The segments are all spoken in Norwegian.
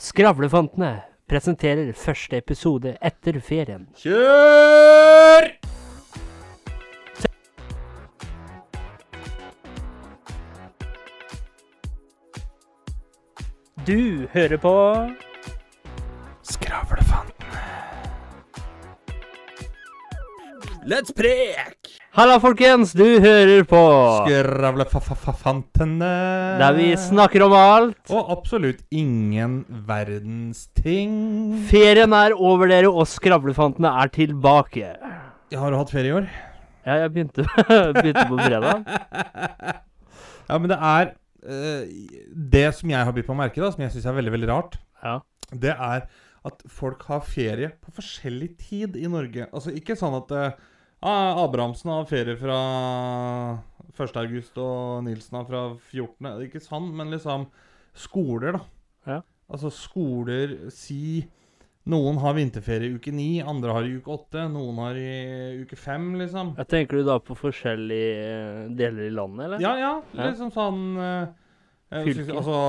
Skravlefantene presenterer første episode etter ferien. Kjør! Du hører på Skravlefantene. Let's prek! Halla, folkens! Du hører på Skravlefantene. Der vi snakker om alt. Og absolutt ingen verdens ting. Ferien er over dere, og Skravlefantene er tilbake. Har du hatt ferie i år? Ja, jeg begynte, begynte på fredag. Ja, men det er uh, Det som jeg har blitt på å merke, da, som jeg syns er veldig veldig rart, Ja. det er at folk har ferie på forskjellig tid i Norge. Altså ikke sånn at ah, Abrahamsen har ferie fra 1. august og Nilsen har fra 14. Det er Ikke sånn, men liksom Skoler, da. Ja. Altså skoler Si noen har vinterferie i uke 9, andre har i uke 8, noen har i uke 5, liksom. Jeg tenker du da på forskjellige eh, deler i landet, eller? Ja, ja. Liksom sånn eh, synes- Altså,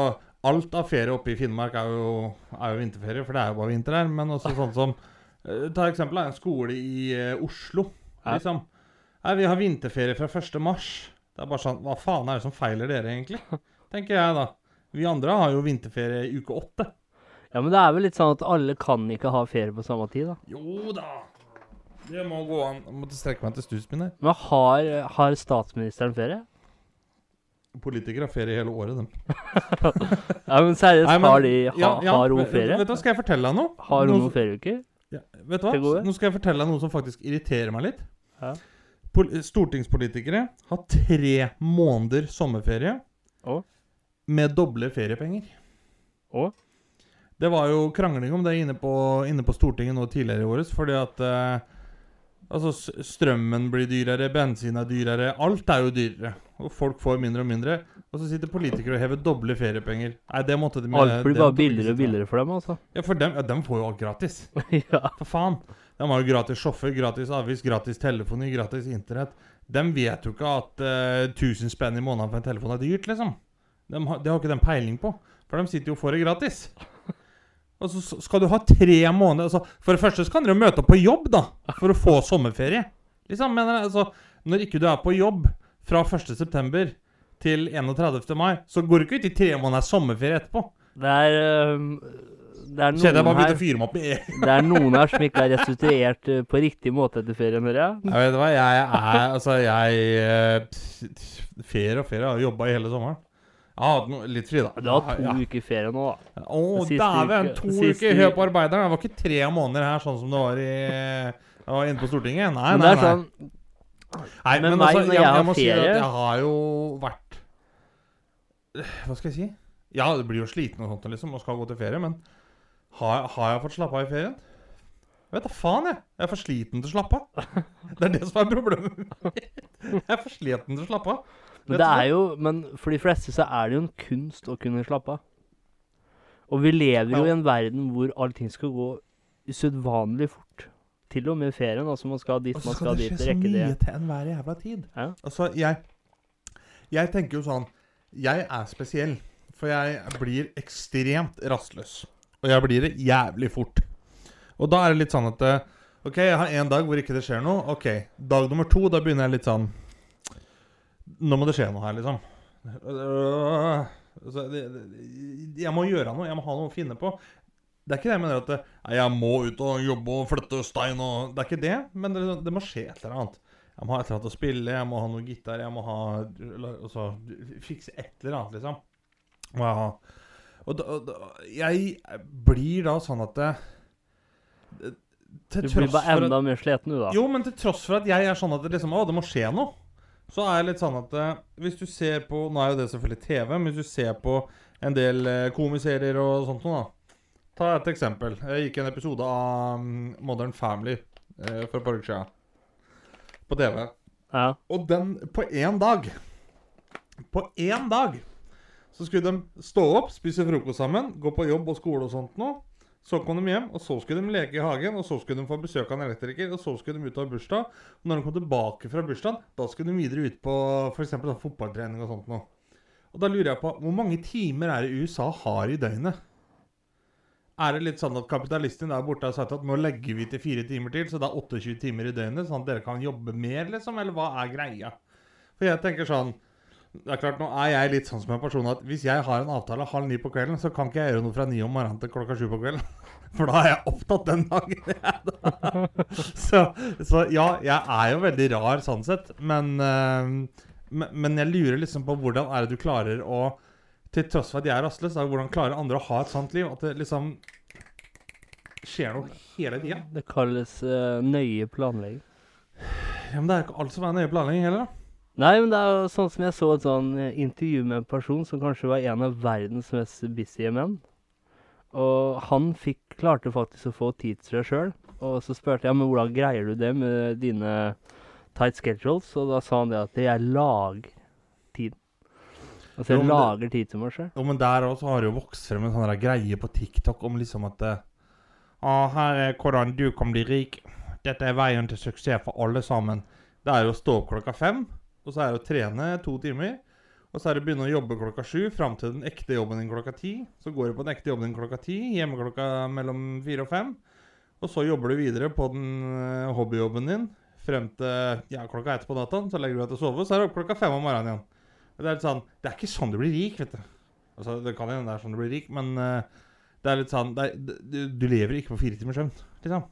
alt av ferie oppe i Finnmark er jo, er jo vinterferie, for det er jo bare vinter der. Men også sånn som eh, Ta eksempel en skole i Oslo. Liksom. Nei, vi har vinterferie fra 1. mars. Det er bare sånn Hva faen er det som feiler dere, egentlig? Tenker jeg, da. Vi andre har jo vinterferie i uke 8. Ja, men det er vel litt sånn at alle kan ikke ha ferie på samme tid, da. Jo da. Det må gå an. Jeg måtte strekke meg til stusen min her. Men har, har statsministeren ferie? Politikere har ferie hele året, dem. Ja, men seriøst, Nei, men- har, de, ha, Ja, ja, har hun ferie? Vet du hva, skal jeg fortelle deg noe? Har hun Noe noen ferieuker? Ja, vet du hva? Nå skal jeg fortelle deg noe som faktisk irriterer meg litt. Ja. Pol stortingspolitikere har tre måneder sommerferie og? med doble feriepenger. Og? Det var jo krangling om det inne på, inne på Stortinget nå tidligere i året, fordi at eh, Altså, strømmen blir dyrere, bensin er dyrere, alt er jo dyrere. Og folk får mindre og mindre. Og så sitter politikere og hever doble feriepenger. Nei, det måtte de Alt blir bare billigere og billigere for dem, altså. Ja, for dem, ja, dem får jo alt gratis. ja. For faen. De har jo gratis sjåfør, gratis avis, gratis telefoni, gratis internett. De vet jo ikke at uh, 1000 spenn i måneden for en telefon er dyrt, liksom. De har, det har ikke de peiling på. For de sitter jo får det gratis. Og så skal du ha tre måneder altså, For det første så kan dere jo møte opp på jobb, da. For å få sommerferie. Liksom, men altså, Når ikke du er på jobb fra 1.9. til 31. mai, så går du ikke ut i tre måneders sommerferie etterpå. Det er øhm, Det er Kjenner jeg bare begynte å fyre meg opp med en. Det er noen her som ikke er restituert øh, på riktig måte etter ferien, hører jeg. Jeg vet hva, jeg er Altså, jeg eh, Ferie og ferie. Jeg har jobba i hele sommeren. Jeg har hatt noe, litt fri, da. Du har hatt to ja. uker ferie nå, da. Å, dæven! To uker høy på arbeideren. Det var ikke tre måneder her, sånn som det var i jeg var inne på Stortinget. Nei, nei, nei. sånn nei men meg, altså, jeg, jeg jeg, har ferie. si at jeg har jo vært Hva skal jeg si? Ja, det blir jo sliten og sånt liksom, og skal gå til ferie, men har, har jeg fått slappa av i ferien? Jeg vet da faen, jeg. Jeg er for sliten til å slappe av. Det er det som er problemet mitt. Jeg er for sliten til å slappe av. Men det er jo Men for de fleste så er det jo en kunst å kunne slappe av. Og vi lever jo i en verden hvor allting skal gå usedvanlig fort. Til og med ferien. Altså man skal dit, Og man så skal skal det dit, skje så mye til enhver jævla tid. Ja. Altså, jeg Jeg tenker jo sånn Jeg er spesiell, for jeg blir ekstremt rastløs. Og jeg blir det jævlig fort. Og da er det litt sånn at eh, OK, jeg har en dag hvor ikke det skjer noe. Ok, Dag nummer to, da begynner jeg litt sånn Nå må det skje noe her, liksom. Jeg må gjøre noe. Jeg må ha noe å finne på. Det er ikke det jeg mener at eh, jeg må ut og jobbe og flytte stein og Det er ikke det, men det, det må skje et eller annet. Jeg må ha et eller annet å spille, jeg må ha noe gitar, jeg må ha altså, Fikse et eller annet, liksom. Må jeg ha. Og da, og da, jeg blir da sånn at det, det- Du blir bare enda at mer sliten, du, da. jo, men til tross for at jeg er sånn at det liksom Å, det må skje noe. Så er jeg litt sånn at eh, hvis du ser på Nå er jo det selvfølgelig TV, men hvis du ser på en del eh, komiserier og sånt noe, da. Ta et eksempel. Jeg gikk en episode av mm, Modern Family eh, for et par uker siden. På TV. Ja. Og den På én dag På én dag så skulle de stå opp, spise frokost sammen, gå på jobb og skole og sånt noe. Så kom de hjem, og så skulle de leke i hagen, og så skulle de få besøk av en elektriker, og så skulle de ut av bursdag. Og når de kom tilbake fra bursdagen, da skulle de videre ut på f.eks. fotballtrening og sånt noe. Og da lurer jeg på hvor mange timer er det USA har i døgnet? Er det litt sånn at kapitalisten der borte har sagt at nå legger vi til fire timer til, så det er 28 timer i døgnet, sånn at dere kan jobbe mer, liksom? Eller hva er greia? For jeg tenker sånn Det er klart, nå er jeg litt sånn som en person at hvis jeg har en avtale halv ni på kvelden, så kan ikke jeg gjøre noe fra ni om morgenen til klokka sju på kvelden. For da er jeg opptatt den dagen. så, så ja, jeg er jo veldig rar sånn sett, men eh, men, men jeg lurer liksom på hvordan er det du klarer å Til tross for at jeg er rastløs, da, hvordan klarer andre å ha et sånt liv? At det liksom skjer noe hele tida? Det kalles uh, nøye planlegging. Ja, men det er ikke alt som er nøye planlegging heller, da. Nei, men det er jo sånn som jeg så et sånn eh, intervju med en person som kanskje var en av verdens mest busy menn. Og han fikk, klarte faktisk å få tid til seg sjøl. Og så spurte jeg men hvordan greier du det med dine tight schedules, og da sa han det at jeg lager tid. Altså Jo, jeg det- lager tid til meg sjøl. Jo, men der også har det jo vokst frem en sånn der greie på TikTok om liksom at eh, ah, her er hvordan du kan bli rik. Dette er veien til suksess for alle sammen. Det er jo å stå opp klokka fem, og så er det å trene to timer. Og så er det å begynne å jobbe klokka sju fram til den ekte jobben din klokka ti. Så går du på den ekte jobben din klokka ti, hjemme klokka mellom fire og fem. Og så jobber du videre på den eh, hobbyjobben din frem til ja, klokka ett på dataen. Så legger du deg til å sove, så er det opp klokka fem om morgenen igjen. Det er litt sånn Det er ikke sånn du blir rik, vet du. Altså, det kan hende det er sånn du blir rik, men uh, det er litt sånn er, du, du lever ikke på fire timers søvn, liksom.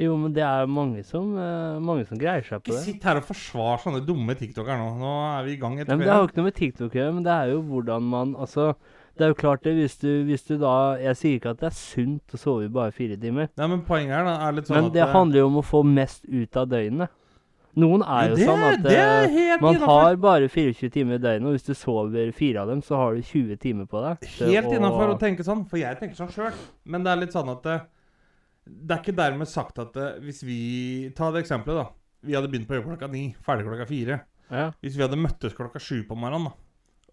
Jo, men det er mange som, eh, mange som greier seg på Ikke det. sitt her og forsvar sånne dumme tiktokere nå. Nå er vi i gang Nei, men Det har jo ikke noe med TikTok å gjøre, men det er jo hvordan man Altså, det er jo klart det hvis du, hvis du da Jeg sier ikke at det er sunt å sove i bare fire timer, Nei, men poenget her da, er litt sånn men at det handler jo om å få mest ut av døgnet. Noen er jo, jo det, sånn at eh, man har bare 24 timer i døgnet, og hvis du sover fire av dem, så har du 20 timer på deg. Helt innafor å tenke sånn, for jeg tenker sånn sjøl. Men det er litt sånn at eh, Det er ikke dermed sagt at eh, hvis vi Ta det eksempelet, da. Vi hadde begynt på jobb klokka ni, ferdig klokka fire. Ja. Hvis vi hadde møttes klokka sju på morgenen da,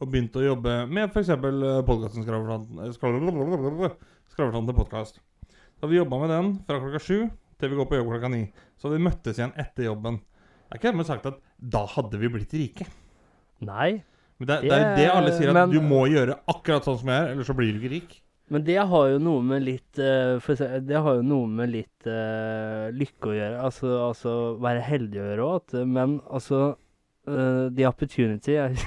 og begynt å jobbe med f.eks. podkasten Skravletanten til podkast Da hadde vi jobba med den fra klokka sju til vi går på jobb klokka ni. Så hadde vi møttes igjen etter jobben. Det er ikke dermed sagt at da hadde vi blitt rike. Nei, Men det, det er jo det alle sier, at men- du må gjøre akkurat sånn som jeg er, ellers så blir du ikke rik. Men det har jo noe med litt uh, for å Det har jo noe med litt uh, lykke å gjøre. Altså, altså være heldig å gjøre òg. Men altså uh, The opportunity er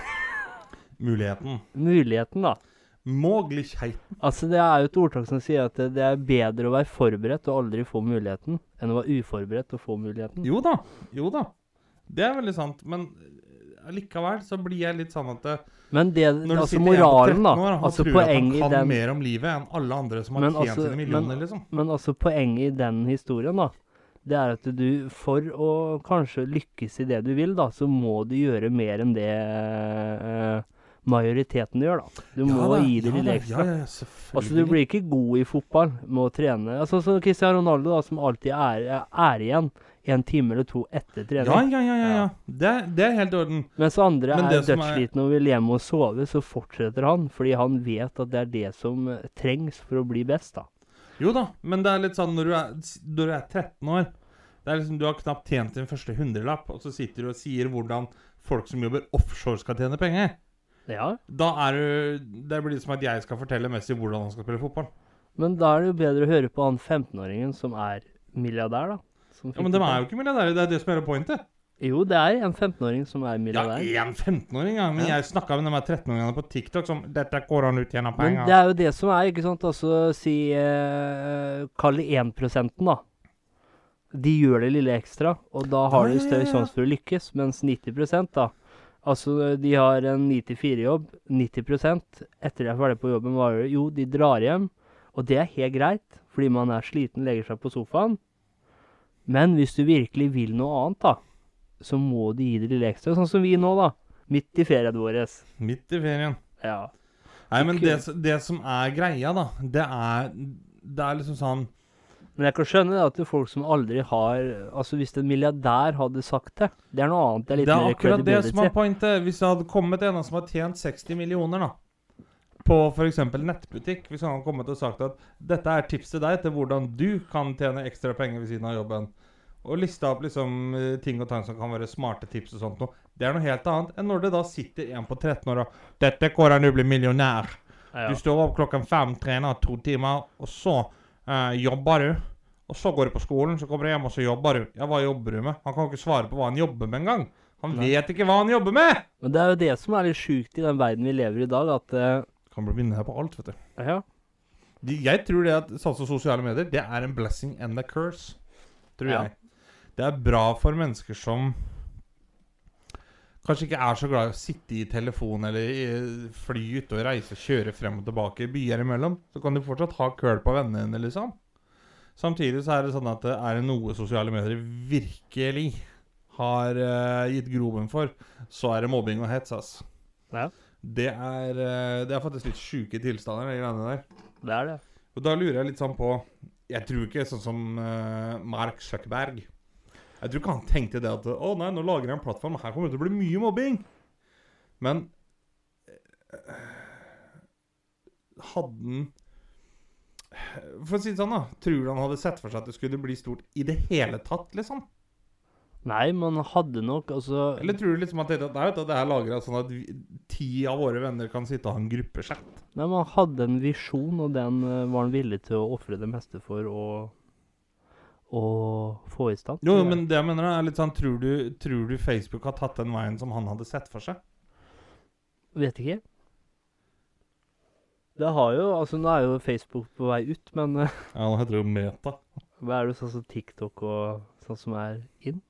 Muligheten. muligheten, da. Möglichkeit. Altså Det er jo et ordtak som sier at det, det er bedre å være forberedt og aldri få muligheten, enn å være uforberedt og få muligheten. Jo da. Jo da. Det er veldig sant. Men allikevel likevel så blir jeg litt sånn at eh, Men det, Når du altså sitter moralen, 13 da. år Altså tror at han kan den mer om livet enn alle andre som har tjent altså- sine millioner, men- liksom. Men altså poenget i den historien, da, det er at du for å kanskje lykkes i det du vil, da, så må du gjøre mer enn det eh, majoriteten gjør, da. Du må gi det lille ekstra. Ja, ja, Altså, du blir ikke god i fotball med å trene. Altså, så Cristiano Ronaldo, da, som alltid er, er igjen en time eller to etter trening. Ja, ja, ja. ja. Det, det er helt i orden. Mens andre Men er dødsslitne er- og vil hjem og sove, så fortsetter han. Fordi han vet at det er det som eh, trengs for å bli best, da. Jo da, men det er litt sånn når du er, når du er 13 år det er liksom, Du har knapt tjent din første hundrelapp, og så sitter du og sier hvordan folk som jobber offshore, skal tjene penger. Ja, Da er du Det blir som at jeg skal fortelle Messi hvordan han skal spille fotball. men da er det jo bedre å høre på han 15-åringen som er milliardær, da. Ja, Men de er jo ikke milliardærer, det er det som er pointet. Jo, det er en 15-åring som er Ja, milliardær. en 15-åring, ja. Men Ja. jeg snakka med de her 13-åringene på TikTok som 'Dette går an ut tjener Men det er jo det som er, ikke sant. Altså si eh, Kall det 1 da. De gjør det lille ekstra, og da har Ja, de større ja, ja. sjanse for å lykkes. Mens 90 da Altså, de har en 9-4-jobb. 90 etter de er ferdig på jobben, hva gjør de? Jo, de drar hjem. Og det er helt greit, fordi man er sliten, legger seg på sofaen. Men hvis du virkelig vil noe annet, da, så må du gi det lille ekstra. Sånn som vi nå, da. Midt i ferien vår. Midt i ferien. Ja. Nei, men det, det som er greia, da, det er Det er liksom sånn Men jeg kan skjønne det at det er folk som aldri har Altså Hvis en milliardær hadde sagt det Det er noe annet. Det er litt Det er akkurat det som er pointet. Hvis det hadde kommet en som har tjent 60 millioner, da på f.eks. nettbutikk, hvis han hadde kommet og sagt at dette er tips til deg til hvordan du kan tjene ekstra penger ved siden av jobben, og lista opp liksom eh, ting og tang som kan være smarte tips og sånt noe, det er noe helt annet enn når det da sitter en på 13 år og 'Dette han, du blir millionær', Ja. Du står opp klokken fem, trener to timer, og så eh, jobber du. Og så går du på skolen, så kommer du hjem, og så jobber du. Ja, hva jobber du med? Han kan jo ikke svare på hva han jobber med engang. Han Nei. vet ikke hva han jobber med! Men det er jo det som er litt sjukt i den verden vi lever i i dag, at uh... Kan bli vinner på alt, vet du. Ja. Jeg tror det at satse som sosiale medier, det er en blessing and a curse. Tror Ja. jeg. Det er bra for mennesker som kanskje ikke er så glad i å sitte i telefon eller i- fly ute og reise og kjøre frem og tilbake i byer imellom. Så kan du fortsatt ha køl på vennene dine, liksom. Samtidig så er det sånn at det er noe sosiale medier virkelig har uh, gitt grobunn for, så er det mobbing og hets, ass. Ja. Det er, uh, det er faktisk litt sjuke tilstander, de greiene der. Det er det. Og da lurer jeg litt sånn på Jeg tror ikke sånn som uh, Mark Zuckerberg Jeg tror ikke han tenkte det at Å nei, nå lager jeg en plattform, her kommer det til å bli mye mobbing. Men eh, Hadde han For å si det sånn, da. Tror du han hadde sett for seg at det skulle bli stort i det hele tatt, liksom? Nei, man hadde nok altså Eller tror du liksom at det, nei, vet du, det er lagra sånn at vi, ti av våre venner kan sitte og ha en gruppechat? Nei, man hadde en visjon, og den eh, var han villig til å ofre det meste for å, å få i stand. Jo, jo, men det jeg mener er litt sånn tror du, tror du Facebook har tatt den veien som han hadde sett for seg? Vet ikke. Det har jo Altså, nå er jo Facebook på vei ut, men eh, Ja, nå heter det jo Meta. hva er det sånn som TikTok og sånn som er inn?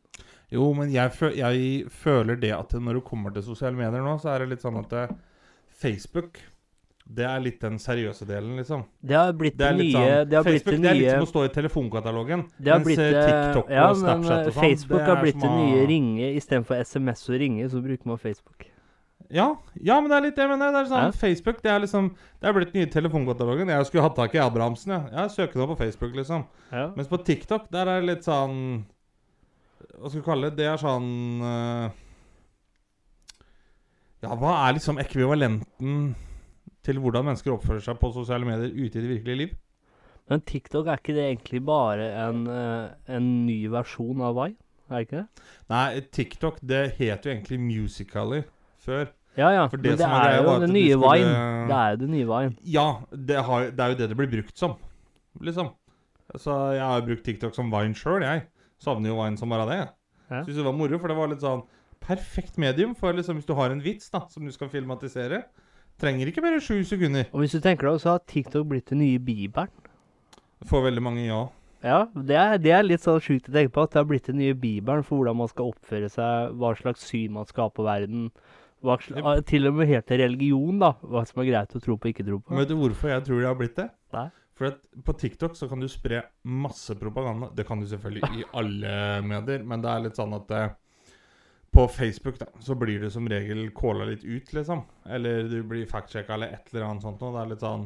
Jo, men jeg, fø jeg føler det at når du kommer til sosiale medier nå, så er det litt sånn at eh, Facebook det er litt den seriøse delen, liksom. Det har blitt Det det, nye sånn, Det har blitt Facebook det det er litt nye som å stå i telefonkatalogen. det har mens, blitt eh, TikTok ja, og Snapchat eh, og sånn, Facebook har blitt det nye ringe. Istedenfor SMS og ringe, så bruker man Facebook. Ja, ja, men det er litt det jeg mener. Det er sånn, Ja. Facebook det er liksom Det er blitt nye telefonkatalogen. Jeg skulle hatt tak i Abrahamsen, ja. Jeg søker nå på Facebook, liksom. Ja. Mens på TikTok, der er det litt sånn Hva skal vi kalle det? Det er sånn uh, Ja, hva er liksom ekvivalenten til hvordan mennesker oppfører seg på sosiale medier ute i det virkelige liv? Men TikTok, er ikke det egentlig bare en, eh, en ny versjon av Vine? Er det ikke det? Nei, TikTok det het jo egentlig Musical.ly før. Ja, ja. Det Men det er er jo det nye skulle- Vine. Det er jo det nye Vine. Ja, det, har, det er jo det det blir brukt som, liksom. Så jeg har jo brukt TikTok som Vine sjøl, jeg. Savner jo Vine som bare det. Ja. Syns det var moro, for det var litt sånn perfekt medium for liksom hvis du har en vits da, som du skal filmatisere. Trenger ikke bare sju sekunder. Og hvis du tenker deg, så har TikTok blitt den nye Bibelen. Får veldig mange ja. Ja, det er, det er litt sånn sjukt å tenke på at det har blitt den nye Bibelen for hvordan man skal oppføre seg, hva slags syn man skal ha på verden. Hva, slags, ah, til og med helt til religion, da. Hva som er greit å tro på og ikke tro på. Men vet du hvorfor jeg tror det har blitt det? Nei. For at på TikTok så kan du spre masse propaganda. Det kan du selvfølgelig i alle medier, men det er litt sånn at eh, på Facebook da, så blir du som regel calla litt ut, liksom. Eller du blir fact-sjekka eller et eller annet sånt noe. Det er litt sånn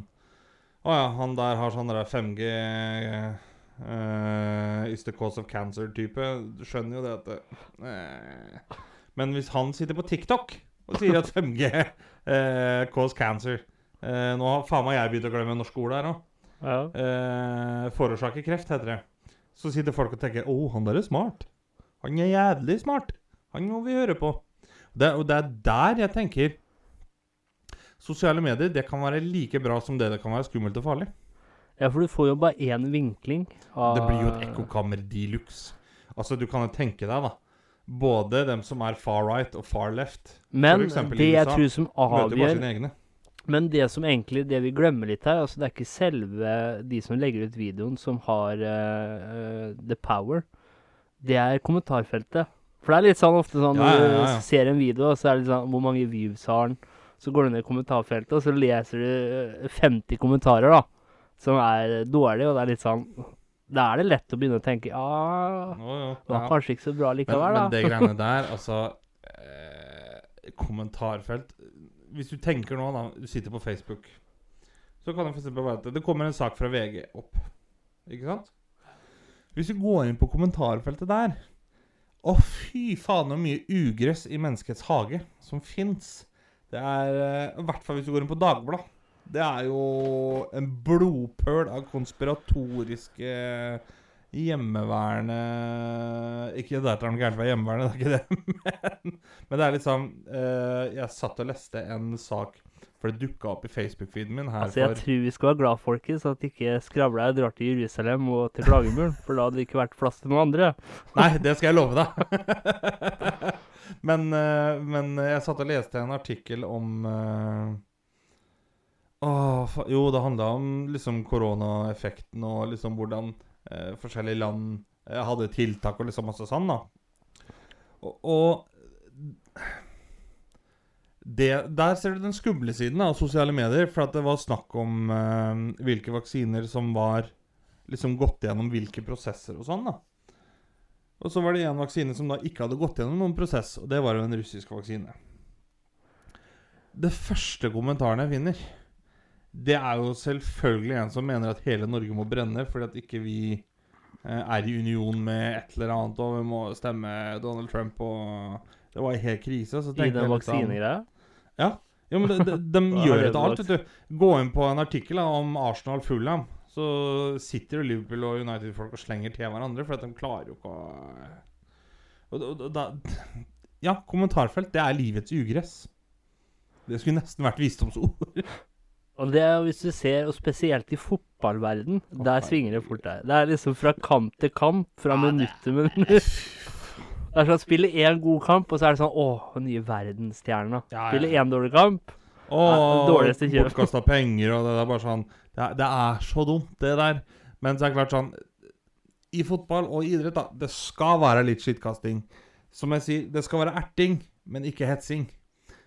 Å ja, han der har sånn der 5G uh, is the cause of cancer-type. Du skjønner jo det at eh. Men hvis han sitter på TikTok og sier at 5G uh, cause cancer eh, Nå har faen meg jeg begynt å glemme norske ord her òg. Ja. Eh, forårsaker kreft, heter det. Så sitter folk og tenker 'Å, han der er smart'. Han er jævlig smart. Han må vi høre på. Det, og det er der jeg tenker Sosiale medier det kan være like bra som det det kan være skummelt og farlig. ja, for du får jo bare én vinkling. Av, Det blir jo et ekkokammer de luxe. Altså, du kan jo tenke deg, da. Både dem som er far right og far left, Men for det jeg USA, tror som avgjør. Men det som egentlig det vi glemmer litt her, altså det er ikke selve de som legger ut videoen, som har uh, the power. Det er kommentarfeltet. For det er litt sånn ofte sånn Ja, når ja, du ja, ja. ser en video, og så er det litt sånn Hvor mange views har den? Så går du ned i kommentarfeltet, og så leser du eh, 50 kommentarer, da. Som er dårlige, og det er litt sånn Da er det lett å begynne å tenke Ja, jo, det var kanskje ikke så bra Men, likevel, men da. det greiene der, altså eh, Kommentarfelt Hvis du tenker nå, da Du sitter på Facebook. Så kan det eksempel være at det kommer en sak fra VG opp. Ikke sant? Hvis du går inn på kommentarfeltet der Å, fy faen, så mye ugress i menneskets hage som fins. Det er eh, I hvert fall hvis du går inn på Dagbladet. Det er jo en blodpøl av konspiratoriske hjemmeværende Ikke det at noe gærent var hjemmeværende, det er ikke det. Men, men det er liksom eh, Jeg satt og leste en sak For det dukka opp i Facebook-feeden min her Altså, jeg for tror vi skal være glad, folkens, at ikke skravla drar til Jerusalem og til Klagemuren. For da hadde det ikke vært plass til noen andre. Nei, det skal jeg love deg. men, eh, men jeg satt og leste en artikkel om åh, Jo, det handla om liksom koronaeffekten og liksom hvordan eh, forskjellige land eh, hadde tiltak og liksom masse sånn, da. Og, og det, Der ser du den skumle siden av sosiale medier. For at det var snakk om eh, hvilke vaksiner som var liksom gått gjennom hvilke prosesser og sånn. da Og så var det en vaksine som da ikke hadde gått gjennom noen prosess, og det var jo en russisk vaksine. Det første kommentaren jeg finner, det er jo selvfølgelig en som mener at hele Norge må brenne fordi at ikke vi eh, er i union med et eller annet, og vi må stemme Donald Trump og Det var helt krise. Så I den vaksinegreia. Ja. Jo, men de, de, de gjør et det alt, vet du. Gå inn på en artikkel da, om Arsenal Fulham. Så sitter jo Liverpool og United-folk og slenger til hverandre, fordi de klarer jo ikke å og, og, da, Ja, kommentarfelt, det er livets ugress. Det skulle nesten vært visdomsord. Og det er jo hvis du ser, og spesielt i fotballverden, der svinger det fort der. Det er liksom fra kamp til kamp, fra minutt til minutt. Det er sånn spille én god kamp, og så er det sånn Å, nye verdensstjerna. Ja, ja. Spille én dårlig kamp. Kjøp. bortkasta penger, og det er bare sånn det er, det er så dumt, det der. Men så er det klart sånn I fotball og idrett, da, det skal være litt skittkasting. Som jeg sier, det skal være erting, men ikke hetsing.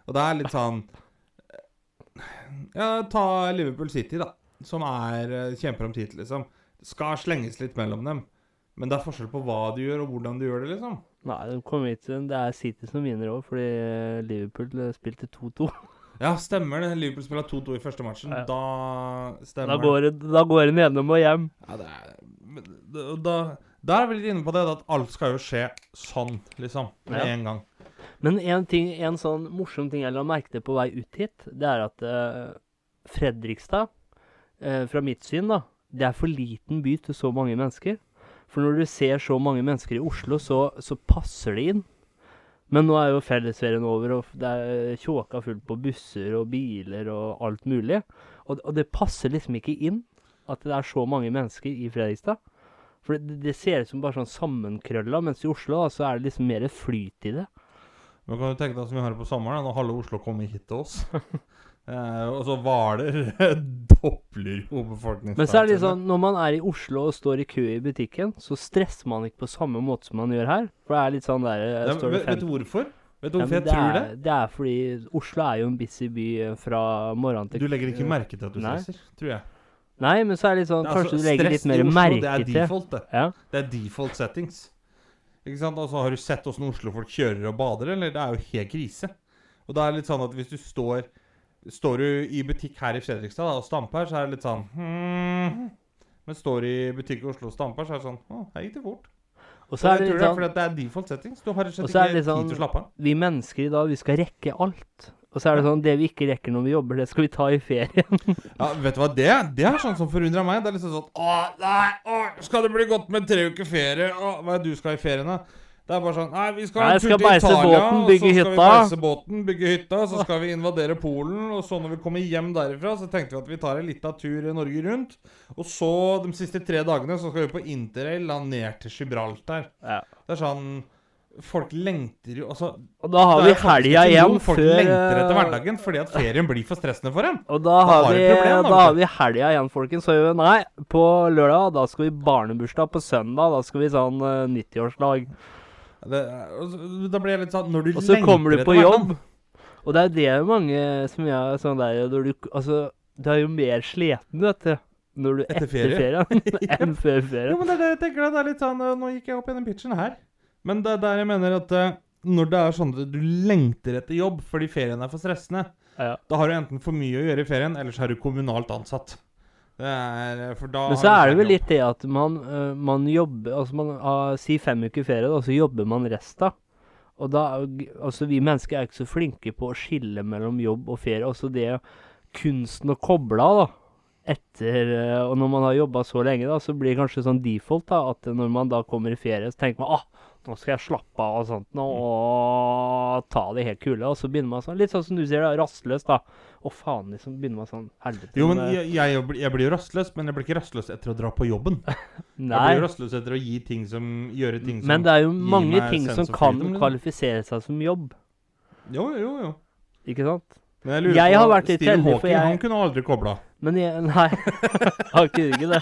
Og det er litt sånn Ja, ta Liverpool City, da. Som er eh, kjemper om tittel, liksom. Det skal slenges litt mellom dem. Men det er forskjell på hva du gjør, og hvordan du gjør det, liksom. Nei, de kommer hit, det er City som vinner òg, fordi eh, Liverpool eh, spilte 2-2. Ja, stemmer det. Liverpool spiller 2-2 i første matchen. Ja. Da stemmer Da går det da går en gjennom og hjem. Ja, det er da, da er vi litt inne på det, at alt skal jo skje sånn, liksom. Med Ja. en gang. Men en, ting, en sånn morsom ting jeg la merke til på vei ut hit, det er at uh, Fredrikstad, uh, fra mitt syn, da, det er for liten by til så mange mennesker. For når du ser så mange mennesker i Oslo, så, så passer det inn. Men nå er jo fellesferien over, og det er tjåka fullt på busser og biler og alt mulig. Og, og det passer liksom ikke inn at det er så mange mennesker i Fredrikstad. For det, det ser ut som bare sånn sammenkrølla, mens i Oslo da, så er det liksom mer flyt i det. Men kan du tenke deg som vi har det på sommeren, da, halve Oslo kommer hit til oss. eh, og så Hvaler dobler jo befolkningstallet. Men så er det litt sånn, når man er i Oslo og står i kø i butikken, så stresser man ikke på samme måte som man gjør her. For det er litt sånn der eh, ja, det vet, vet du hvorfor? Vet du hvorfor ja, jeg tror det? er, det er fordi Oslo er jo en busy by eh, fra morgenen til Du legger ikke merke til at du stresser, tror jeg. Nei, men så er det litt sånn Det er Kanskje altså du legger litt mer Oslo, merke Det er default, det. Ja. Det er default settings. Ikke sant? Altså, har du sett åssen Oslo-folk kjører og bader, eller? Det er jo helt krise. Og da er det litt sånn at hvis du står Står du i butikk her i Fredrikstad da, og stamper, så er det litt sånn hmm. Men står du i butikk i Oslo og stamper, så er det sånn Å, her gikk det fort. Og Så er det litt er sånn det er default settings. Du har rett og slett er ikke sånn, tid til å slappe av. Vi mennesker i dag, vi skal rekke alt. Og så er det sånn Det vi ikke rekker når vi jobber, det skal vi ta i ferien. Ja, vet du hva, det, det er sånn som forundrer meg. Det er liksom sånn Å, nei, å, skal det bli godt med tre uker ferie? Å, hva er det du skal i ferien, da? Det er bare sånn Nei, vi skal Nei, skal til Italia, båten, og så skal vi hytta. beise båten, bygge hytta, så skal vi invadere Polen, og så når vi kommer hjem derifra, så tenkte vi at vi tar en liten tur Norge rundt. Og så de siste tre dagene så skal vi på interrail da ned til Gibraltar. Ja. Det er sånn Folk lengter jo Altså Og da har vi helga igjen folk før lengter etter eh, hverdagen fordi at ferien blir for stressende for dem. Og da har, har vi, vi problem, da, da har vi helga igjen, folkens. Så vi nei, på lørdag da skal vi barnebursdag. På søndag da skal vi sånn uh, 90-årslag. Det, da blir jeg litt sånn Når du Og så kommer du på hverdagen- jobb. Og det er det mange som gjør sånn der når du, Altså, du er jo mer sliten, vet du, når du Etter etter, ferie. ferien enn før Jo, ferien. men det er det jeg tenker. Det er litt sånn Nå gikk jeg opp i den pitchen her. Men det er der jeg mener at øh, når det er sånn at du lengter etter jobb fordi ferien er for stressende, Ja. da har du enten for mye å gjøre i ferien, eller så er du kommunalt ansatt. Er da Men så er det vel litt det at man, øh, man jobber Altså man har si fem uker ferie, da, så jobber man resten. Og da Altså, vi mennesker er ikke så flinke på å skille mellom jobb og ferie. Altså det kunsten å koble av, da. Etter øh, Og når man har jobba så lenge, da, så blir det kanskje sånn default, da, at når man da kommer i ferie, så tenker man ah, nå skal jeg slappe av og sånt nå, og ta det helt kule. Og så begynner man sånn, litt sånn som du sier, da, rastløs, da. Å faen, liksom. Begynner man sånn Helvete. Jo, men men, jeg, jeg, blir- jeg blir jo rastløs, men jeg blir ikke rastløs etter å dra på jobben. Nei. Jeg blir jo rastløs etter å gi ting som gjøre ting som Men det er jo mange ting som kan liksom. kvalifisere seg som jobb, Jo, jo, jo. ikke sant? Men jeg lurer Jeg på har vært litt Stephen heldig, for Hawking, jeg- han kunne aldri kobla. Men jeg Nei, han kunne ikke det.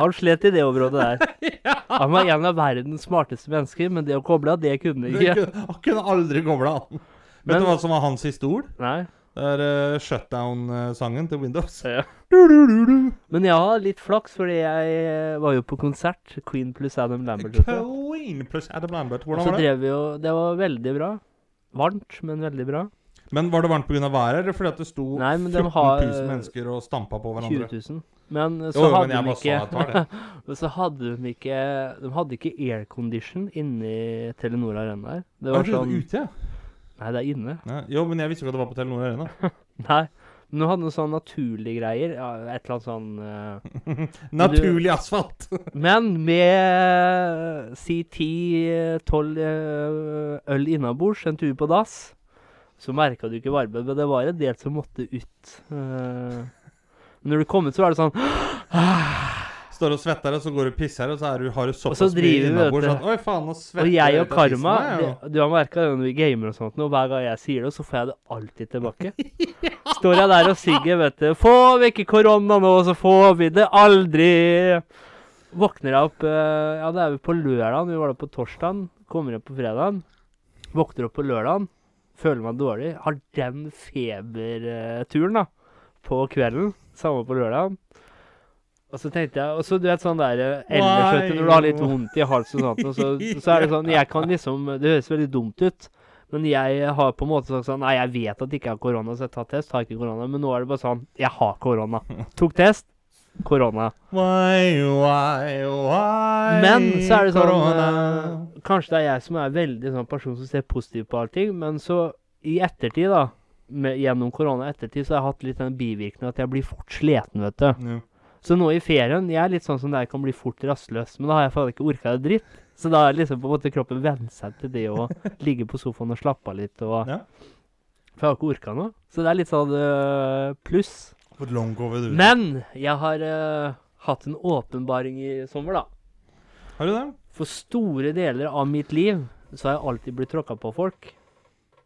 Han slet i det området der. Han var en av verdens smarteste mennesker, men det å koble av, det kunne han ikke. Han kunne aldri koble av. Vet Men- du hva som var hans siste ord? Nei. Det er uh, shutdown-sangen til Windows. Ja. Du, du, du, du. Men jeg har litt flaks, fordi jeg eh, var jo på konsert. Queen pluss Adam Lambert. Queen pluss Adam Lambert. Hvordan var det? drev vi jo Det var veldig bra. Varmt, men veldig bra. Men Var det varmt pga. været, eller fordi at det sto Nei, men de 14 har, 000 mennesker og stampa på 20 hverandre? 000. Men så Jo, jo, hadde men sa ikke Men så hadde de ikke De hadde ikke aircondition inni Telenor Arena her. Det Var sånn ute? Nei, det er inne. Nei, Jo, men jeg visste ikke at det var på Telenor Arena. Nei. Men du hadde noen sånn naturlige greier. Ja, et eller annet sånn uh, Naturlig asfalt! Men med si 10-12 øl innabords, en tur på dass, så merka du ikke varmen. Men det var en del som måtte ut. Uh, når du kom ut, så var det sånn Står og svetter, og så går du og pisser, og så er du, har du så såpass mye innabords du. Oi, faen, nå svetter Og jeg og Karma, meg, jeg, du har merka det når vi gamer og sånt, og hver gang jeg sier det, så får jeg det alltid tilbake. Står jeg der og synger, vet du. Få ikke korona nå, så får vi det aldri. Våkner jeg opp eh, Ja, det er vi på lørdag. Vi var der på torsdagen. Kommer hjem på fredagen. Våkner opp på lørdagen. Føler meg dårlig. Har den feberturen, da. På kvelden. Samme på lørdagen. Og så tenkte jeg Og så du vet sånn der eh, ellers, når du har litt vondt i halsen og sånt, og så, så er det sånn Jeg kan liksom Det høres veldig dumt ut. Men jeg har på en måte sagt sånn Nei, jeg vet at jeg ikke har korona, så jeg tar test. Har ikke korona. Men nå er det bare sånn Jeg har korona. Tok test. Korona. Why, why, why Men så er det sånn korona? eh, Kanskje det er jeg som er veldig sånn person som ser positivt på allting, men så i ettertid, da, med, gjennom korona ettertid, så har jeg hatt litt den bivirkningen at jeg blir fort sliten, vet du. Ja. Så nå i ferien Jeg er litt sånn som der jeg kan bli fort rastløs, men da har jeg faen ikke orka det dritt. Så da har liksom på en måte kroppen vent seg til det å ligge på sofaen og slappe av litt. Og, Ja. For jeg har ikke orka noe. Så det er litt sånn uh, pluss. Fått long covid ut. Men jeg har uh, hatt en åpenbaring i sommer, da. Har du det? For store deler av mitt liv så har jeg alltid blitt tråkka på folk.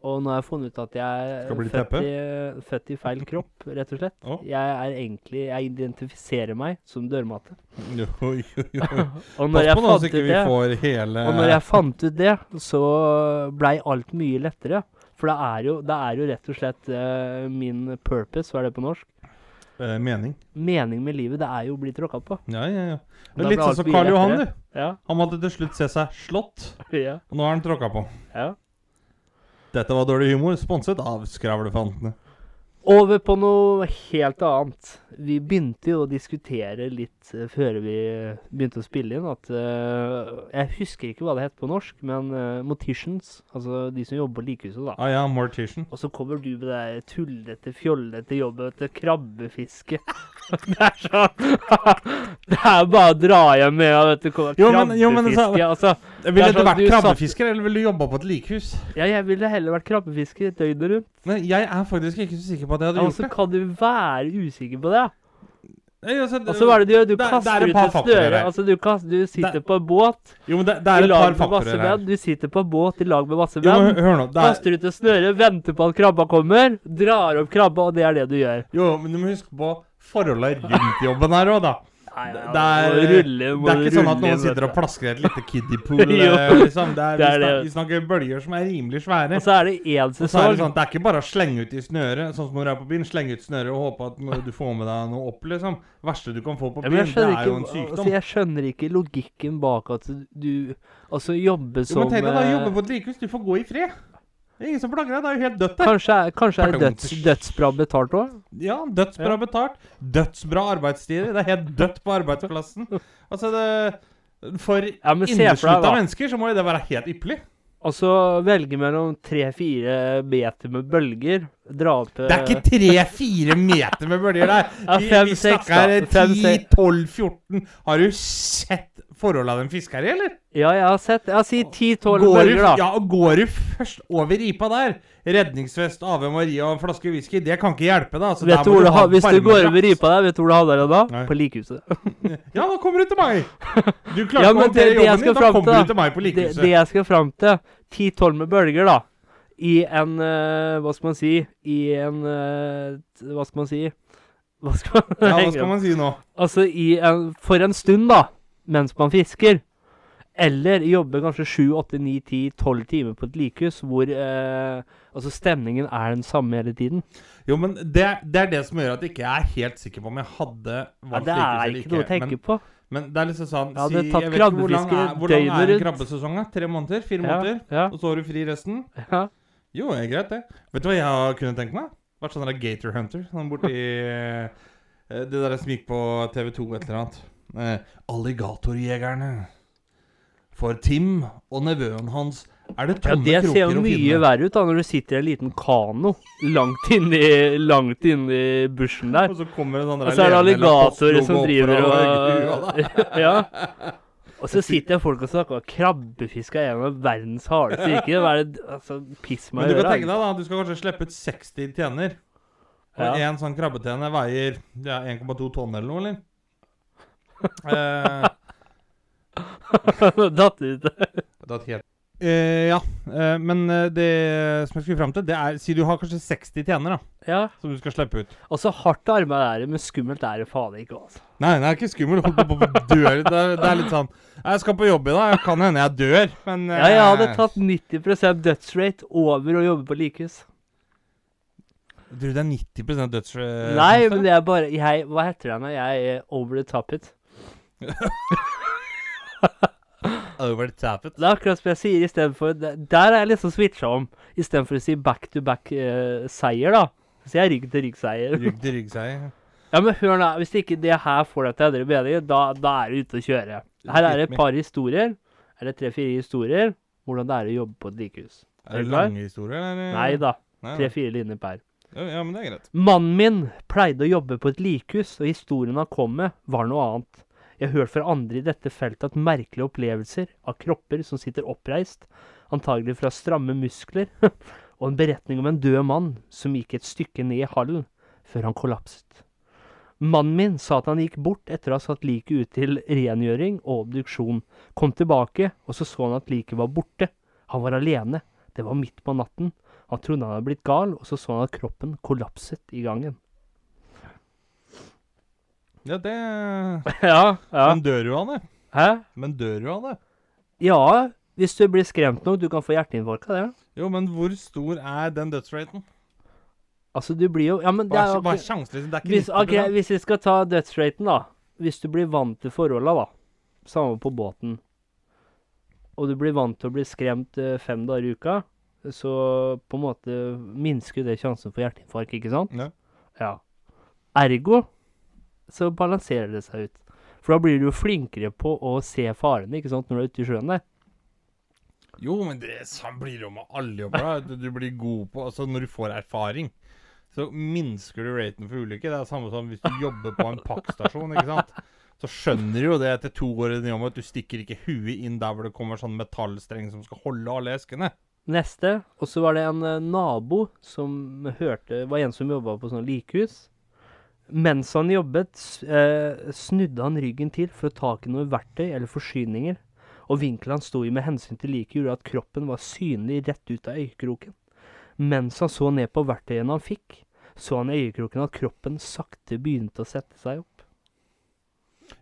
Og nå har jeg funnet ut at jeg er født i, født i feil kropp, rett og slett. Oh. Jeg er egentlig Jeg identifiserer meg som dørmate. Jo, jo, jo. Og når Pass på nå så ikke vi får hele og når jeg fant ut det, så blei alt mye lettere. For det er jo, det er jo rett og slett uh, min purpose, hva er det på norsk? Eh, mening. Mening med livet, det er jo å bli tråkka på. Ja, ja, ja. Det er litt sånn som Karl Johan, du. Ja, Han måtte til slutt se seg slått, ja, og nå er han tråkka på. ja. Dette var dårlig humor, sponset av Skravlefantene. Over på noe helt annet. Vi begynte jo å diskutere litt eh, før vi begynte å spille inn, at uh, Jeg husker ikke hva det het på norsk, men uh, morticians, altså de som jobber på likehuset, da. Ah ja, Mortician. Og så kommer du med det der tullete, fjollete jobbet til krabbefiske. det er sånn Det er bare å dra hjem med vet du, krabbefiske, Jo, men- jo, men så... Altså, Ville er du sånn, vært du satt- krabbefisker, eller ville du jobba på et likhus? ja, jeg ville heller vært krabbefisker døgnet rundt. Men jeg er faktisk ikke så sikker på at jeg hadde gjort Altså, det. kan du være usikker på det? Nei, altså, Og så var det du, du det er- det kaster er ut et snøre. Altså, du, kaster, du sitter Det- på en båt Jo, men det, det er et par faktorer her. Du sitter på en båt i lag med masse menn. hør- hør nå. Det er, Kaster ut et snøre, venter på at krabba kommer, drar opp krabba, og det er det du gjør. jo, men du må huske på forholdet rundt jobben her òg, da. Nei, Det, ja, det, er, rulle, det er ikke sånn at noen sitter og plasker et lite kiddiepool. Eh, liksom. det er, det er vi, snakker, vi snakker bølger som er rimelig svære. Og så er det én sesong. så er det sånn, det er ikke bare å slenge ut i snøret, sånn som når du er på byen. Slenge ut snøret og håpe at du får med deg noe opp, liksom. verste du kan få på byen, ja, det er er jo en sykdom. altså, jeg skjønner ikke logikken bak at du Altså jobbe Jo, men tenk deg da, eh, jobbe på et likehus. Du får gå i fred. Det ingen som plager deg. Det er jo helt dødt der. Kanskje, det kanskje er døds, dødsbra betalt òg? Ja, dødsbra Ja. betalt. Dødsbra arbeidstider. Det er helt dødt på arbeidsplassen. Altså, det For Ja, inneslutta mennesker så må jo det være helt ypperlig. Og så velge mellom tre-fire meter med bølger. Dra opp Det er ikke tre-fire meter med bølger der. Ja, Vi, fem, vi snakker 10-12-14. Har du sett forholda de fisker i, eller? Ja, jeg har sett. Jeg sier 10-12 Går bølger, da. ja, går du først over ripa der, redningsvest, Ave Maria og en flaske whisky, det kan ikke hjelpe, da. Så vet du hvor du ha hvis du går over ripa der, vet du hvor du havner da? Nei. På likhuset. Ja, da kommer du til meg! Du klarte Ja, å håndtere jobben din, da kommer da. du til meg på Det, likehuset. det jeg skal fram til, 10-12 med bølger, da. I en uh, Hva skal man si? I en uh, Hva skal man si? Hva skal man, Ja, hva skal man si nå? Altså i en, for en stund, da. Mens man fisker. Eller jobbe kanskje 7-8-9-10-12 timer på et likhus hvor eh, altså stemningen er den samme hele tiden. Jo, men det, det er det som gjør at jeg ikke er helt sikker på om jeg hadde Ja, ikke. det er eller ikke noe å tenke Men, på. men det er liksom sånn Jeg hadde si, tatt jeg hvor lang er, hvor lang er en rundt. krabbesesong? da? Tre måneder? Fire Ja, måneder? ja, Og så har du fri resten? ja. Jo, det er greit, det. Vet du hva jeg kunne tenkt meg? Vært sånn der Gator Hunter. Sånn borti eh, Det der som gikk på TV2 et eller annet. Eh, alligatorjegerne. For Tim og nevøen hans er det tomme Ja, tomme Det ser jo mye verre ut da når du sitter i en liten kano langt inni, langt inni bushen der. Og så kommer en sånn der Og så er det alligatorer som driver og Ja. Og så sitter folk og snakker om krabbefiske er en av verdens hardeste yrker. Hva er det altså, Piss meg Men i du kan tenke deg da, du skal kanskje slippe ut 60 tjener. Og Ja. en sånn krabbetjene veier ja, 1,2 tonn eller noe, eller? Eh, Datt ut. det er helt Eh, ja, eh, men eh, det som jeg skulle fram til, det er Si du har kanskje 60 tjener da, Ja. som du skal slippe ut. Og så hardt arbeid er det, men skummelt er det faen ikke. altså. Nei, det er ikke skummelt. Holdt på å dø. Det er, det er litt sånn Jeg skal på jobb i dag. Kan hende jeg dør, men Ja, jeg hadde eh, tatt 90 dødsrate over å jobbe på likehus. Tror du det er 90 dødsrate? eh, Nei, men det er bare jeg, Hva heter det når jeg er over the top it? Over the top it. Det er akkurat som jeg sier istedenfor Der er jeg liksom switcha om. Istedenfor å si back to back-seier, seier, da. Så sier jeg rygg til rygg-seier. Rygg til rygg-seier. Ja, men hør nå. Hvis ikke det her får deg til å endre bedre, da, da er du ute å kjøre. Her er det et par historier. Eller tre-fire historier. Hvordan det er å jobbe på et likehus. Er det lange historier, eller? Nei da. Tre-fire linjer per. Ja, ja, men det er greit. Mannen min pleide å jobbe på et likhus, og historien han kom med, var noe annet. Jeg har hørt fra andre i dette feltet at merkelige opplevelser av kropper som sitter oppreist, antagelig fra stramme muskler, og en beretning om en død mann som gikk et stykke ned i hallen før han kollapset. Mannen min sa at han gikk bort etter å ha satt liket ut til rengjøring og obduksjon, kom tilbake, og så så han at liket var borte. Han var alene. Det var midt på natten. Han trodde han hadde blitt gal, og så så han at kroppen kollapset i gangen. Ja, det ja, ja. Men dør jo av det? Hæ? Men dør jo av det? Ja, hvis du blir skremt nok, du kan få hjerteinfarkt av det. Jo, men hvor stor er den dødsraten? Altså, du blir jo Ja, men det er jo hva er sjansen? liksom? Det er ikke hvis, 90 ok, hvis vi skal ta dødsraten, da. Hvis du blir vant til forholda, da. Samme på båten. Og du blir vant til å bli skremt eh, fem dager i uka, så på en måte minsker det sjansen for hjerteinfarkt, ikke sant? Ja. Ja. Ergo så balanserer det seg ut. For da blir du jo flinkere på å se farene, ikke sant, når du er ute i sjøen der. Jo, men det sånn blir det jo med alle jobber. da. Du, du blir god på Altså, når du får erfaring, så minsker du raten for ulykker. Det er det samme som hvis du jobber på en pakkstasjon, ikke sant. Så skjønner du jo det etter to år i den jobben at du stikker ikke huet inn der hvor det kommer sånn metallstreng som skal holde alle eskene. Neste, og så var det en eh, nabo som hørte var en som jobba på sånn likhus. Mens han jobbet, eh, snudde han ryggen til for å ta tak i noe verktøy eller forsyninger. Og vinkelen han sto i med hensyn til liket, gjorde at kroppen var synlig rett ut av øyekroken. Mens han så ned på verktøyene han fikk, så han i øyekroken at kroppen sakte begynte å sette seg opp.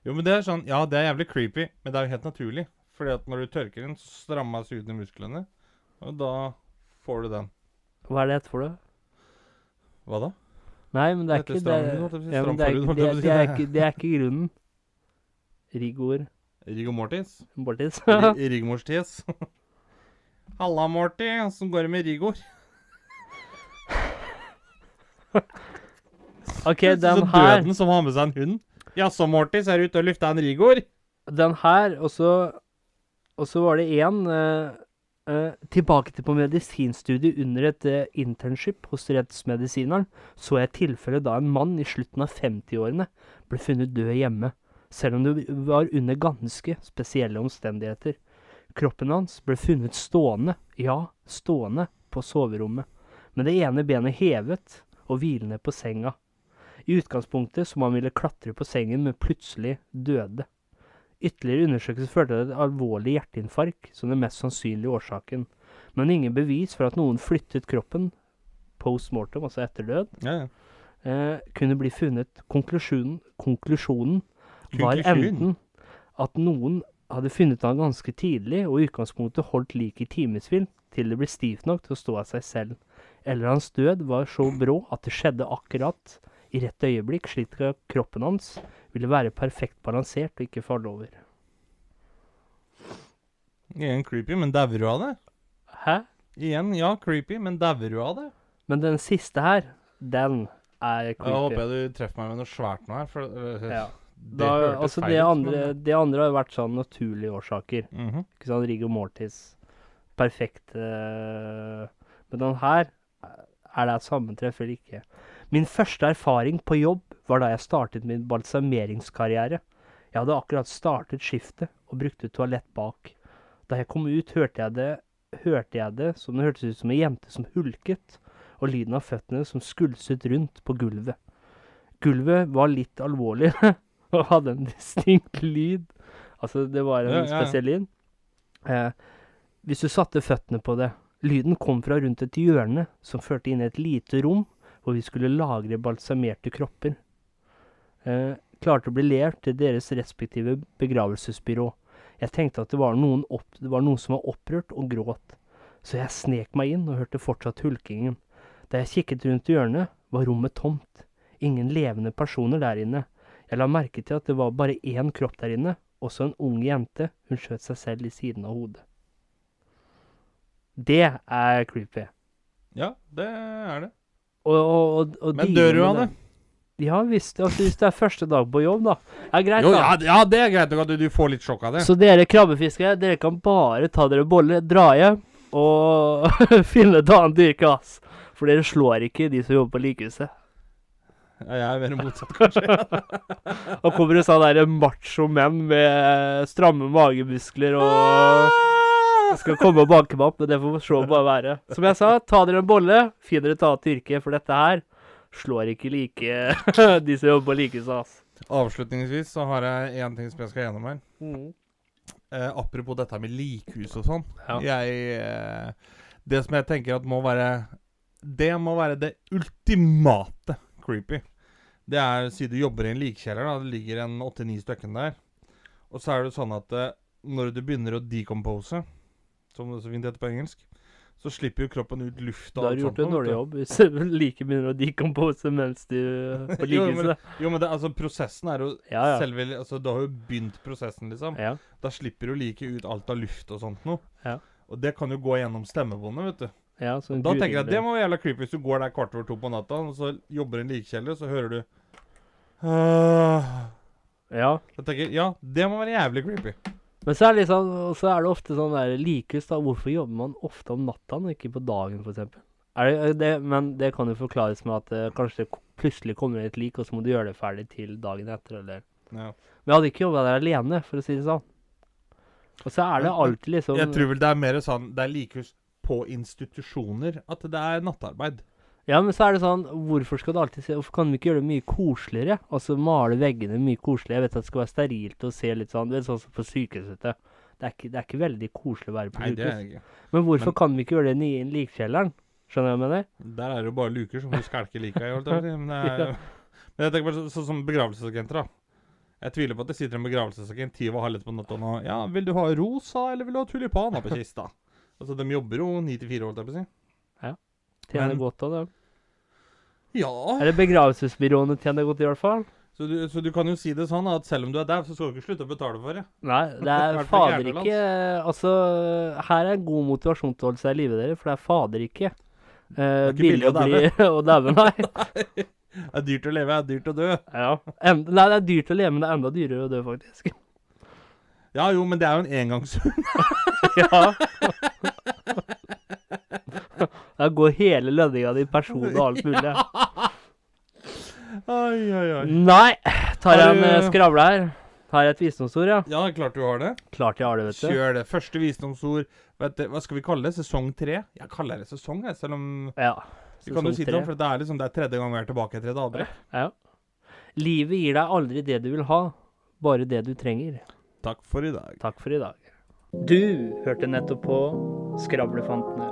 Jo, men det er sånn Ja, det er jævlig creepy, men det er jo helt naturlig. Fordi at når du tørker den, så strammes ut i musklene. Og da får du den. Hva er det heter for det? Hva da? Nei, men det er ikke det, å ja, men det, er, ikke- det, jeg på å si. det, er ikke, det er ikke grunnen. Rigor Rigor mortis? Mortis. Ri- Rigmorstis. Halla, Morty. Åssen går det med Rigor? OK, Så den her døden som har med seg en hund. Jaså, Morty, ser er du ute og lufta en Rigor? Den her, og så Og så var det én Tilbake til på medisinstudiet under et uh, internship hos rettsmedisineren, så jeg tilfellet tilfelle da en mann i slutten av 50-årene ble funnet død hjemme. selv om det var under ganske spesielle omstendigheter. Kroppen hans ble funnet stående, ja, stående, på soverommet, med det ene benet hevet og hvilende på senga. I utgangspunktet som om han ville klatre på sengen, men plutselig døde. Ytterligere undersøkelse førte til et alvorlig hjerteinfarkt som den mest sannsynlige årsaken, men ingen bevis for at noen flyttet kroppen post mortem, altså etter død, Ja, ja. eh, kunne bli funnet. Konklusjonen, konklusjonen var enten at noen hadde funnet han ganske tidlig, og i utgangspunktet holdt liket i timevis til det ble stivt nok til å stå av seg selv, eller hans død var så brå at det skjedde akkurat i rett øyeblikk, slik at kroppen hans ville være perfekt balansert og ikke falle over. Igjen creepy, men dauer du av det? Hæ? Igjen, ja, creepy, men dauer du av det? Men den siste her, den er creepy. Jeg håper jeg du treffer meg med noe svært nå her, for øh, Ja. det Da, altså det andre, men- det andre har jo vært sånn naturlige årsaker. Mhm. Ikke sant? Riggo Mortis. Perfekt. eh, men den her Er det et sammentreff eller ikke? Min første erfaring på jobb var da jeg startet min balsameringskarriere. Jeg hadde akkurat startet skiftet og brukte toalett bak. Da jeg kom ut, hørte jeg det, hørte jeg det som det hørtes ut som en jente som hulket, og lyden av føttene som skulset rundt på gulvet. Gulvet var litt alvorlig og hadde en distinkt lyd. Altså, det var en Ja, ja, ja. spesiell lyd. Eh, hvis du satte føttene på det Lyden kom fra rundt et hjørne som førte inn i et lite rom hvor vi skulle lagre balsamerte kropper. Eh, klarte å bli levert til deres respektive begravelsesbyrå. Jeg tenkte at det var, opp, det var noen som var opprørt og gråt, så jeg snek meg inn og hørte fortsatt hulkingen. Da jeg kikket rundt hjørnet, var rommet tomt. Ingen levende personer der inne. Jeg la merke til at det var bare én kropp der inne, også en ung jente. Hun skjøt seg selv i siden av hodet. Det er creepy. Ja, det er det. Og, og, og, Men dør du av det? Ja visst. Altså, hvis det er første dag på jobb, da. Ja, greit, Jo, da. ja, ja, det er greit nok at du, du får litt sjokk av det. Så dere krabbefiskere, dere kan bare ta dere bolle, dra hjem og finne et annet yrke, ass. For dere slår ikke de som jobber på likehuset. Ja, jeg er mer motsatt, kanskje. Og kommer det sånn der macho menn med stramme magemuskler og skal komme og banke meg opp, men det får se bare være. Som jeg sa, ta dere en bolle, finn dere et annet yrke, for dette her slår ikke like de som jobber på likehuset. Avslutningsvis så har jeg én ting som jeg skal gjennom her. Eh, apropos dette med likhus og sånn. Ja. Jeg eh, Det som jeg tenker at må være Det må være det ultimate creepy. Det er Si du jobber i en likkjeller, da. Det ligger en åtte-ni stykker der. Og så er det sånn at eh, når du begynner å decompose, som det så fint heter på engelsk, så slipper jo kroppen ut luft Du og har gjort en dårlig jobb hvis du like begynner å decompose mens du på Jo, men-. Jo, men det, altså, prosessen er jo Ja, ja. selve Altså, du har jo begynt prosessen, liksom. Ja. Da slipper du like ut alt av luft og sånt noe. Ja. Og det kan jo gå gjennom stemmebåndet, vet du. ja så Da tenker jeg at det må være jævla creepy hvis du går der kvart over to på natta, og så jobber en likkjeller, så hører du uh, Ja. Jeg tenker, ja, det må være jævlig creepy. Men så er det liksom, så er det ofte sånn der likehus, da. Hvorfor jobber man ofte om natta og ikke på dagen, f.eks.? Det, men det kan jo forklares med at eh, kanskje det plutselig kommer et lik, og så må du gjøre det ferdig til dagen etter, eller Ja. Men jeg hadde ikke jobba der alene, for å si det sånn. Og så er det alltid liksom Jeg tror vel det er mer sånn Det er likhus på institusjoner at det er nattarbeid. Ja, men så er det sånn Hvorfor skal du alltid se Hvorfor kan vi ikke gjøre det mye koseligere? Altså male veggene mye koseligere. Jeg vet at det skal være sterilt og se litt sånn Det er sånn som på sykehuset. Det er, ikke, det er ikke veldig koselig å være på Nei, det er sykehus. ikke. Men hvorfor Men- kan vi ikke gjøre det i likkjelleren? Skjønner du hva jeg mener? Der er det jo bare luker som du skalker lika i. holdt jeg på å si, Men, det er, men jeg tenker bare så- sånn som begravelsesagenter, da. Jeg tviler på at det sitter en begravelsesagent ti over halv ett på natta nå. Ja, vil du ha rosa, eller vil du ha tulipaner på kista? Altså, de jobber jo ni til fire, holdt jeg på å si. Tjener Men- godt av det. Ja. Eller begravelsesbyråene tjener godt, i hvert fall. Så du, så du kan jo si det sånn at selv om du er dau, så skal du ikke slutte å betale for det. Nei, det er fader ikke Altså, her er en god motivasjon til å holde seg i live, dere, for det er fader ikke eh, er ikke billig å bli daue, nei. Det er dyrt å leve, det er dyrt å dø. Ja. En, nei, det er dyrt å leve, men det er enda dyrere å dø, faktisk. Ja jo, men det er jo en engangssum. ja. Da går hele lønninga di person og alt mulig. Oi, oi, oi. Nei, tar jeg en eh, skravle her. Har jeg et visdomsord, ja? Ja, klart du har det. Klart jeg har det, vet du. Kjør det. Første visdomsord vet du, Hva skal vi kalle det? Sesong tre? Jeg kaller det sesong, jeg, selv om Ja. Vi kan jo Sesong si det tre. for det er liksom det er tredje gang vi er tilbake etter et avbrekk. Ja. Livet gir deg aldri det du vil ha, bare det du trenger. Takk for i dag. Takk for i dag. Du hørte nettopp på Skravlefantene.